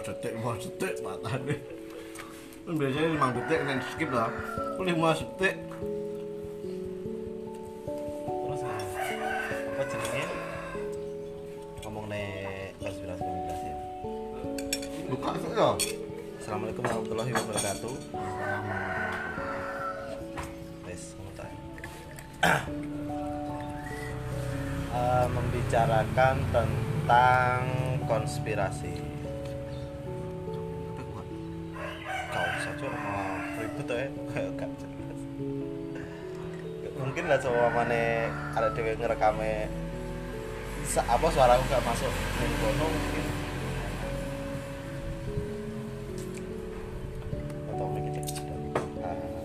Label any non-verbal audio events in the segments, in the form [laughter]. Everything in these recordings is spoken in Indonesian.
detik lima detik matanya kan biasanya lima detik kan skip lah. Kok lima detik? Terus apa jenenge ngomong nih konspirasi konspirasi ya. buka sih ya? Assalamualaikum warahmatullahi wabarakatuh. Wes, kamu tak. Eh, membicarakan tentang konspirasi mau ribut ya. Kayak gak jelas. Mungkin lah coba mana ada dewe ngerekame sa apa suara aku gak masuk ning kono mungkin atau ah,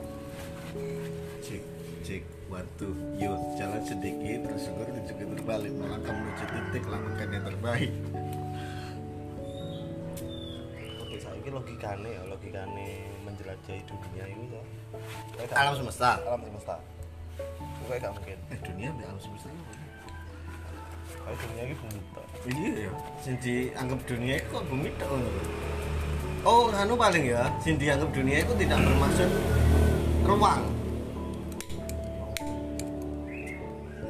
cek cek waktu. Yuk jalan sedikit terus syukur tunjukin terbalik. Melangkah menuju titik lakukan yang terbaik logikane ya logikane menjelajahi dunia itu ya alam semesta. Alam semesta. Kayak gak mungkin. Eh dunia ambil alam semesta kayak dunia ini bumi tok iya ya sing dianggap dunia itu kok bumi tok ngono oh anu paling ya sing dianggap dunia itu tidak bermaksud ruang.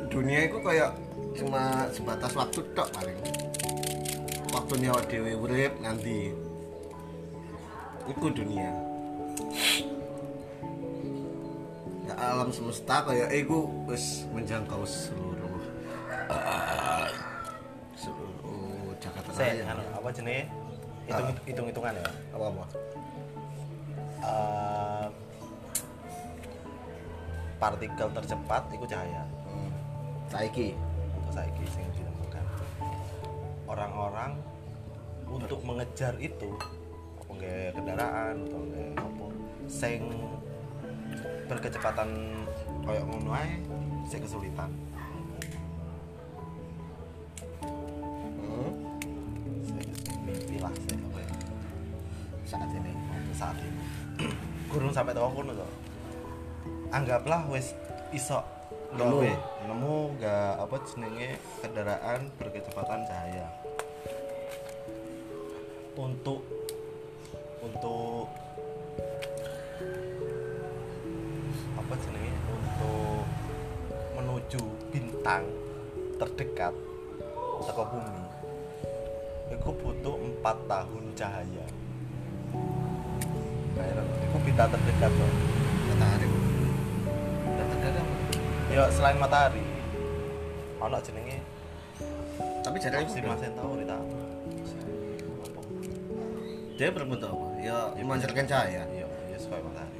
Dunia itu kayak cuma sebatas waktu tok paling. Waktunya awak dewe urip nanti itu dunia. Ya alam semesta kayak iku wis menjangkau seluruh. Seluruh Jakarta saya Raya. anu apa jenis hitung hitung hitungan ya? Apa apa Eh, partikel tercepat itu cahaya. Hmm. saiki? Untuk saya sing ditemukan. Orang-orang untuk mengejar itu nggak kendaraan atau nggak apa. Sing berkecepatan kayak ngono ae sing kesulitan. Hmm. Mimpi lah sing apa ya. Saat ini saat ini. Kurang sampai tahu kono to. Anggaplah wis iso Nemu. gawe nemu. gak apa jenenge kendaraan berkecepatan cahaya. Untuk untuk apa jenenge? Untuk menuju bintang terdekat teko bumi. Itu butuh empat tahun cahaya. Itu bintang terdekat loh matahari. Dan terkadang apa? ya selain matahari. Ono jenenge tapi jarang si itu Mas tahu kita dia berbentuk apa? Ya memancarkan cahaya. Iya iya sesuai matahari.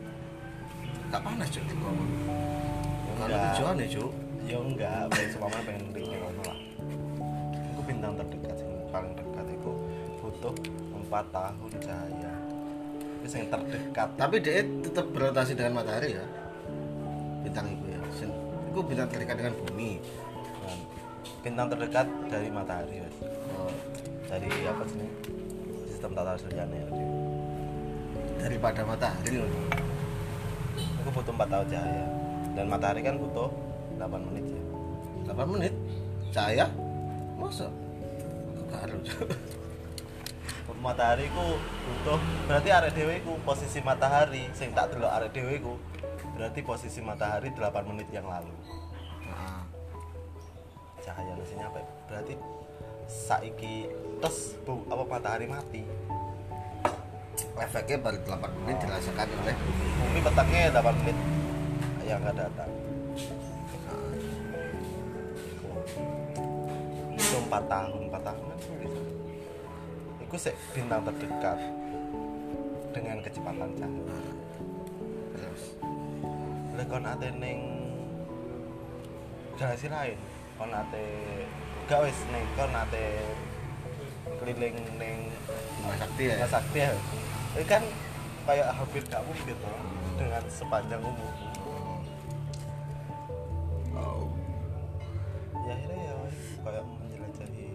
Gak panas cuy di bawah Ya kalau enggak. tujuannya cuy ya enggak. Pengen seumpama pengen ringin ngono lah. Itu bintang terdekat sing paling dekat itu butuh empat tahun cahaya. Itu yang terdekat tapi dia tetap berotasi dengan matahari ya? Bintang itu ya. Itu bintang terdekat dengan bumi. Bintang terdekat dari matahari Mas. Oh, dari apa sih sistem tata ya dia. daripada matahari loh. Itu butuh empat tahun cahaya. Dan matahari kan butuh 8 menit ya. 8 menit? Cahaya? Masa? Harus matahari ku butuh berarti arek dhewe ku posisi matahari sing tak delok arek dhewe ku berarti posisi matahari 8 menit yang lalu. Nah, cahaya nasinya apa berarti saiki tes bu apa matahari mati? Efeknya baru 8 menit dirasakan oleh bumi petangnya 8 menit yang nggak datang. Itu 4 tahun 4 tahun kan? Itu sih bintang terdekat dengan kecepatan cahaya terus? Lek kon ate ning galaksi lain, kon ate gak wis ning kon ate keliling ning Sakti ya Sakti ya. Ini kan kayak hampir gak mungkin toh dengan sepanjang umur. oh. Ya akhirnya ya kayak menjelajahi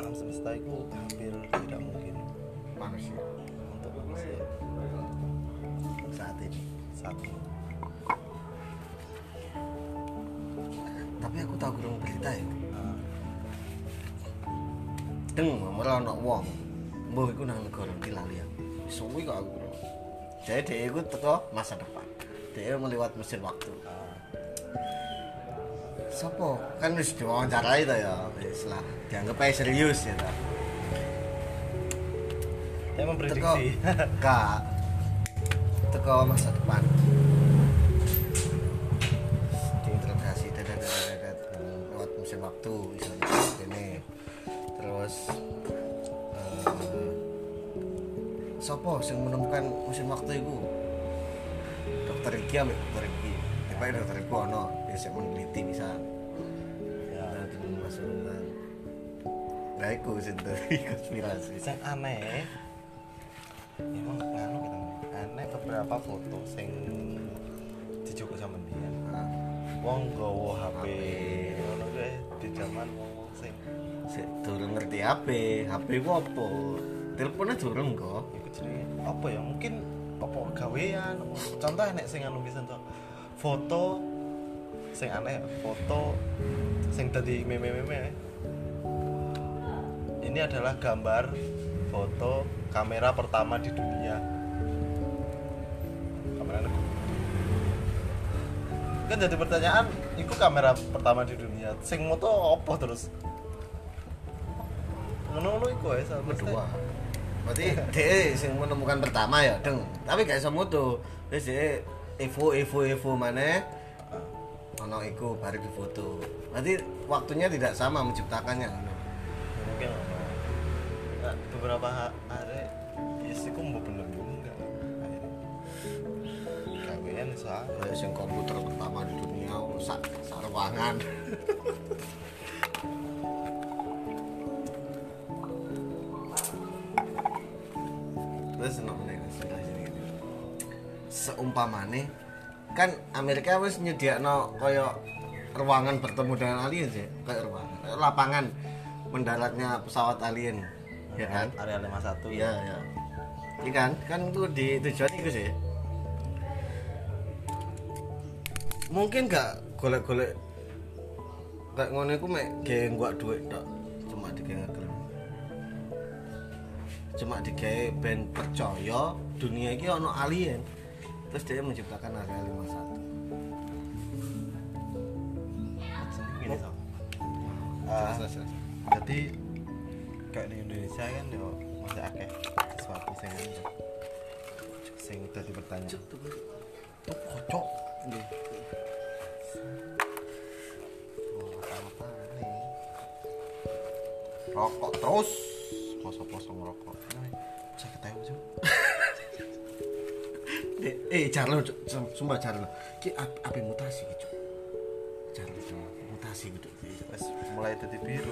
alam semesta itu hampir tidak mungkin manusia untuk manusia saat ini saat ini. Tapi aku tahu kurang berita ya Nah, deng ora ono wong mbuh iku nang negara iki lali aku suwi kok aku jadi dia iku teko masa depan dia melewat mesin waktu Sopo? Kan wis diwawancarai to ya. Wis lah, dianggap aja serius ya ta. Dia Teko memprediksi. Kak. Teko masa depan. Waktu misalnya ini. Terus eh Sopo sing menemukan mesin waktu itu? Dokter Iki ambek dokter Iki. Tiba dokter Iki ono, dia sik meneliti bisa. Ya. Dengan masuk Nah, sing [laughs] dari konspirasi. Sing aneh. Emang nganu kita. Aneh beberapa foto sing dijoko sama dia. Wong gowo HP. Di zaman wong sing sik durung ngerti HP, HP ku apa? Teleponnya durung kok. iku jenenge apa ya? Mungkin apa gawean. Contoh nek sing anu bisa contoh foto sing aneh foto sing tadi meme-meme ini adalah gambar foto kamera pertama di dunia kan jadi pertanyaan itu kamera pertama di dunia sing moto apa terus ngono-ngono iku ya sama Kedua. Berarti [laughs] dia sing menemukan pertama ya, deng. Tapi gak iso moto. Wis dia Evo Evo Evo mana? Ono iku baru difoto. Berarti waktunya tidak sama menciptakannya. mungkin. Nah, beberapa ha- hari yes iku bener soal Kayak sing komputer pertama di dunia sak sak ruangan. [laughs] Terus meneh sudah sini. Seumpamane kan Amerika wis nyediakno kaya ruangan bertemu dengan alien sih, kayak ruangan, lapangan mendaratnya pesawat alien, ya kan? area 51 Iya, iya. Iya kan? Kan itu di tujuan itu sih. Mungkin gak golek-golek kayak ngono iku mek gawe gua duit tok. Cuma digawe gelem. Cuma digawe ben percaya dunia ini ono alien. Terus dia menciptakan area 51. gini so jelas. jadi kayak di Indonesia kan yo masih akeh sesuatu sing sing tadi bertanya rokok terus poso-poso ngerokok saya ketahui [laughs] cuk Eh, eh. Sum- sumpah Jarlo. Ki ap- ape mutasi ki, Cuk. Cuk. mutasi gitu. wes mulai tadi biru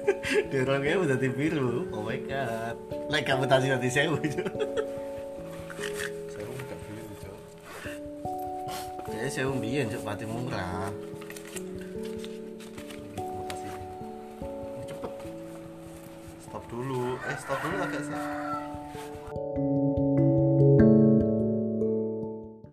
[laughs] Dorongnya udah di biru. Oh my god. Like kamu mutasi nanti sewu, Cuk. saya bukan biru cuk Jadi sewu mbiyen, Cuk, pati murah. Mutasi Cepet. stop dulu eh